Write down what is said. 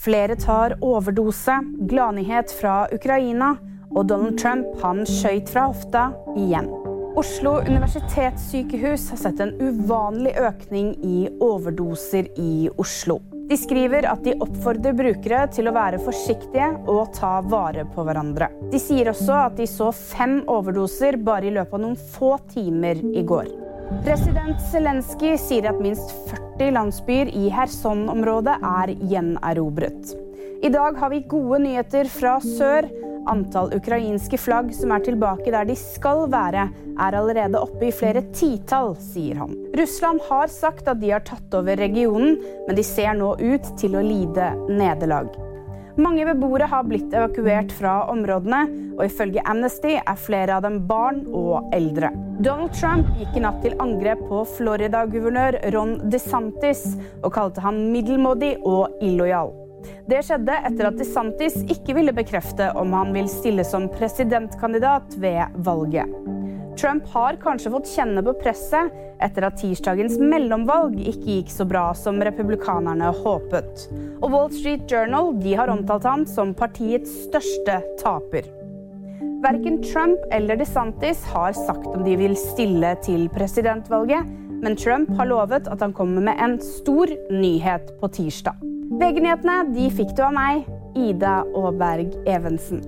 Flere tar overdose, gladnyhet fra Ukraina, og Donald Trump han skøyt fra hofta igjen. Oslo universitetssykehus har sett en uvanlig økning i overdoser i Oslo. De skriver at de oppfordrer brukere til å være forsiktige og ta vare på hverandre. De sier også at de så fem overdoser bare i løpet av noen få timer i går. President Zelenskyj sier at minst 40 landsbyer i Kherson-området er gjenerobret. I dag har vi gode nyheter fra sør. Antall ukrainske flagg som er tilbake der de skal være, er allerede oppe i flere titall, sier han. Russland har sagt at de har tatt over regionen, men de ser nå ut til å lide nederlag. Mange beboere har blitt evakuert fra områdene, og ifølge Amnesty er flere av dem barn og eldre. Donald Trump gikk i natt til angrep på Florida-guvernør Ron DeSantis og kalte han middelmådig og illojal. Det skjedde etter at DeSantis ikke ville bekrefte om han vil stille som presidentkandidat ved valget. Trump har kanskje fått kjenne på presset etter at tirsdagens mellomvalg ikke gikk så bra som republikanerne håpet. Og Wall Street Journal har omtalt han som partiets største taper. Verken Trump eller DeSantis har sagt om de vil stille til presidentvalget, men Trump har lovet at han kommer med en stor nyhet på tirsdag. VG-nyhetene fikk du av meg, Ida Aaberg Evensen.